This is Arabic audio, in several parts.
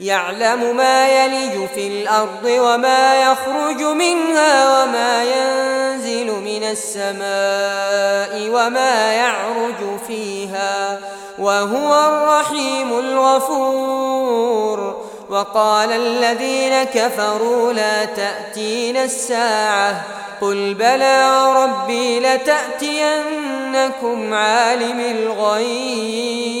يعلم ما يلج في الأرض وما يخرج منها وما ينزل من السماء وما يعرج فيها وهو الرحيم الغفور. وقال الذين كفروا لا تأتين الساعة. قل بلى ربي لتأتينكم عالم الغيب.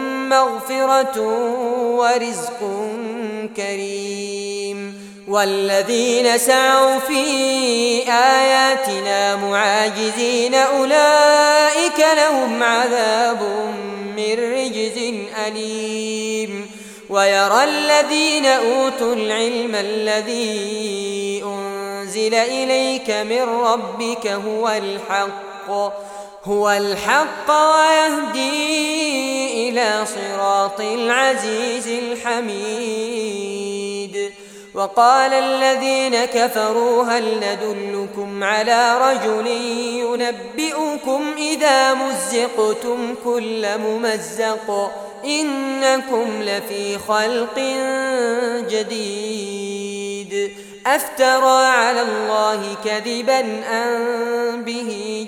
مغفرة ورزق كريم. والذين سعوا في آياتنا معاجزين أولئك لهم عذاب من رجز أليم. ويرى الذين أوتوا العلم الذي أنزل إليك من ربك هو الحق. هو الحق ويهدي إلى صراط العزيز الحميد. وقال الذين كفروا هل ندلكم على رجل ينبئكم إذا مزقتم كل ممزق؟ إنكم لفي خلق جديد. أفترى على الله كذبا أن به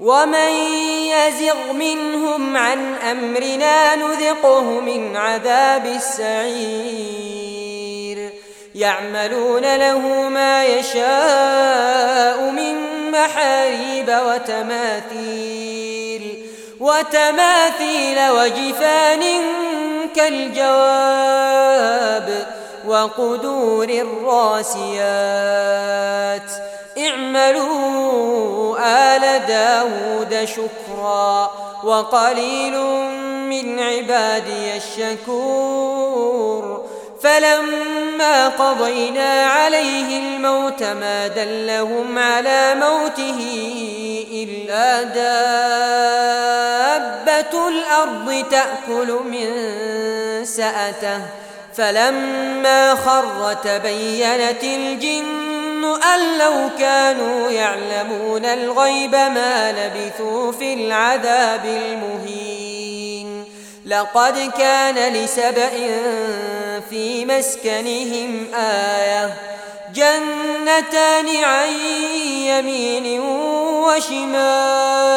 ومن يزغ منهم عن أمرنا نذقه من عذاب السعير يعملون له ما يشاء من محاريب وتماثيل وتماثيل وجفان كالجواب وقدور الراسيات اعملوا آل داود شكرا وقليل من عبادي الشكور. فلما قضينا عليه الموت ما دلهم على موته إلا دابة الأرض تأكل من سأته. فلما خر تبينت الجن أن لو كانوا يعلمون الغيب ما لبثوا في العذاب المهين. لقد كان لسبأ في مسكنهم آية جنتان عن يمين وشمال.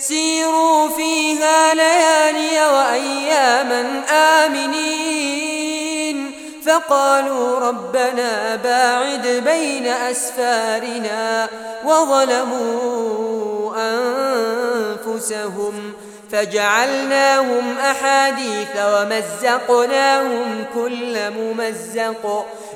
سيروا فيها ليالي وأياما آمنين. فقالوا ربنا باعد بين أسفارنا وظلموا أنفسهم فجعلناهم أحاديث ومزقناهم كل ممزق.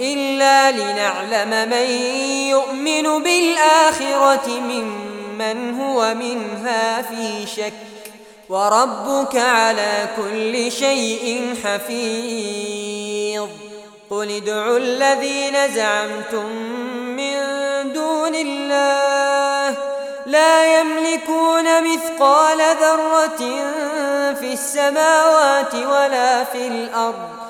إلا لنعلم من يؤمن بالآخرة ممن هو منها في شك. وربك على كل شيء حفيظ. قل ادعوا الذين زعمتم من دون الله لا يملكون مثقال ذرة في السماوات ولا في الأرض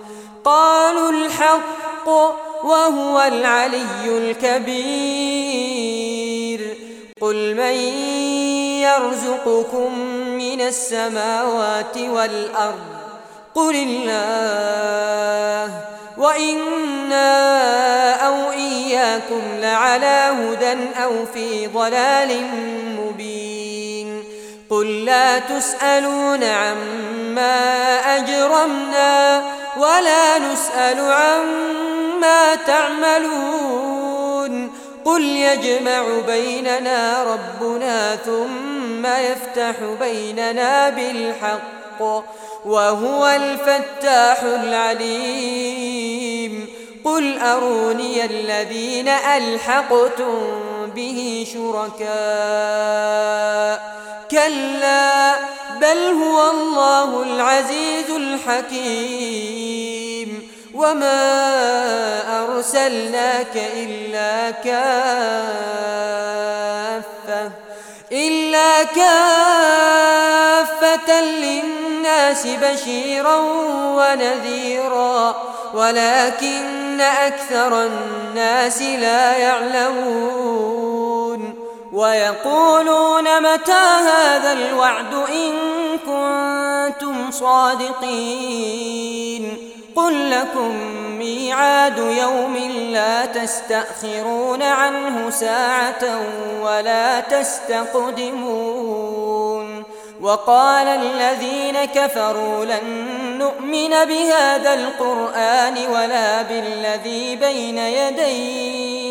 قالوا الحق وهو العلي الكبير. قل من يرزقكم من السماوات والأرض؟ قل الله. وإنا أو إياكم لعلى هدى أو في ضلال مبين. قل لا تسألون عما أجرمنا. ولا نسأل عما تعملون. قل يجمع بيننا ربنا ثم يفتح بيننا بالحق وهو الفتاح العليم. قل أروني الذين ألحقتم به شركاء. كلا بل هو الله العزيز الحكيم. وما أرسلناك إلا كافة إلا كافة للناس بشيرا ونذيرا. ولكن أكثر الناس لا يعلمون. ويقولون متى هذا الوعد إن كنتم صادقين قل لكم ميعاد يوم لا تستأخرون عنه ساعة ولا تستقدمون وقال الذين كفروا لن نؤمن بهذا القرآن ولا بالذي بين يديه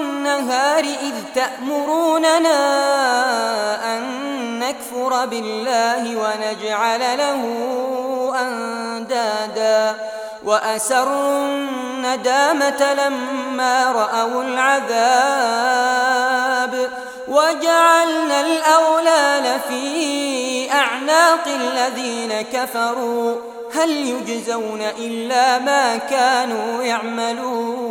إذ تأمروننا أن نكفر بالله ونجعل له أندادا. وأسروا الندامة لما رأوا العذاب. وجعلنا الأولال في أعناق الذين كفروا. هل يجزون إلا ما كانوا يعملون؟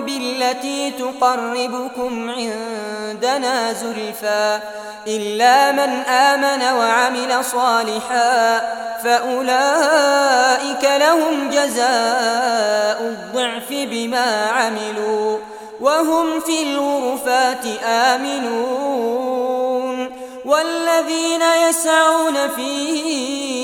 بالتي تقربكم عندنا زلفى. إلا من آمن وعمل صالحا فأولئك لهم جزاء الضعف بما عملوا وهم في الغرفات آمنون. والذين يسعون في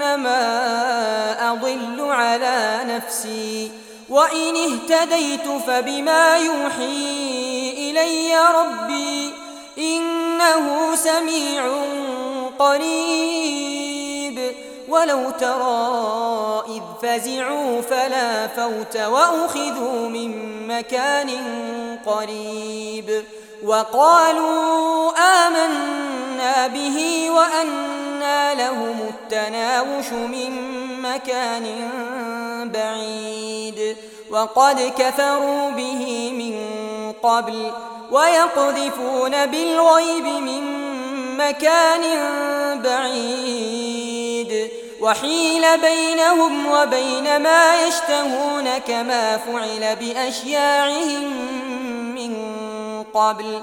فإنما أضل على نفسي. وإن اهتديت فبما يوحي إلي ربي إنه سميع قريب. ولو ترى إذ فزعوا فلا فوت وأخذوا من مكان قريب. وقالوا آمنا به لهم التناوش من مكان بعيد وقد كفروا به من قبل ويقذفون بالغيب من مكان بعيد وحيل بينهم وبين ما يشتهون كما فعل بأشياعهم من قبل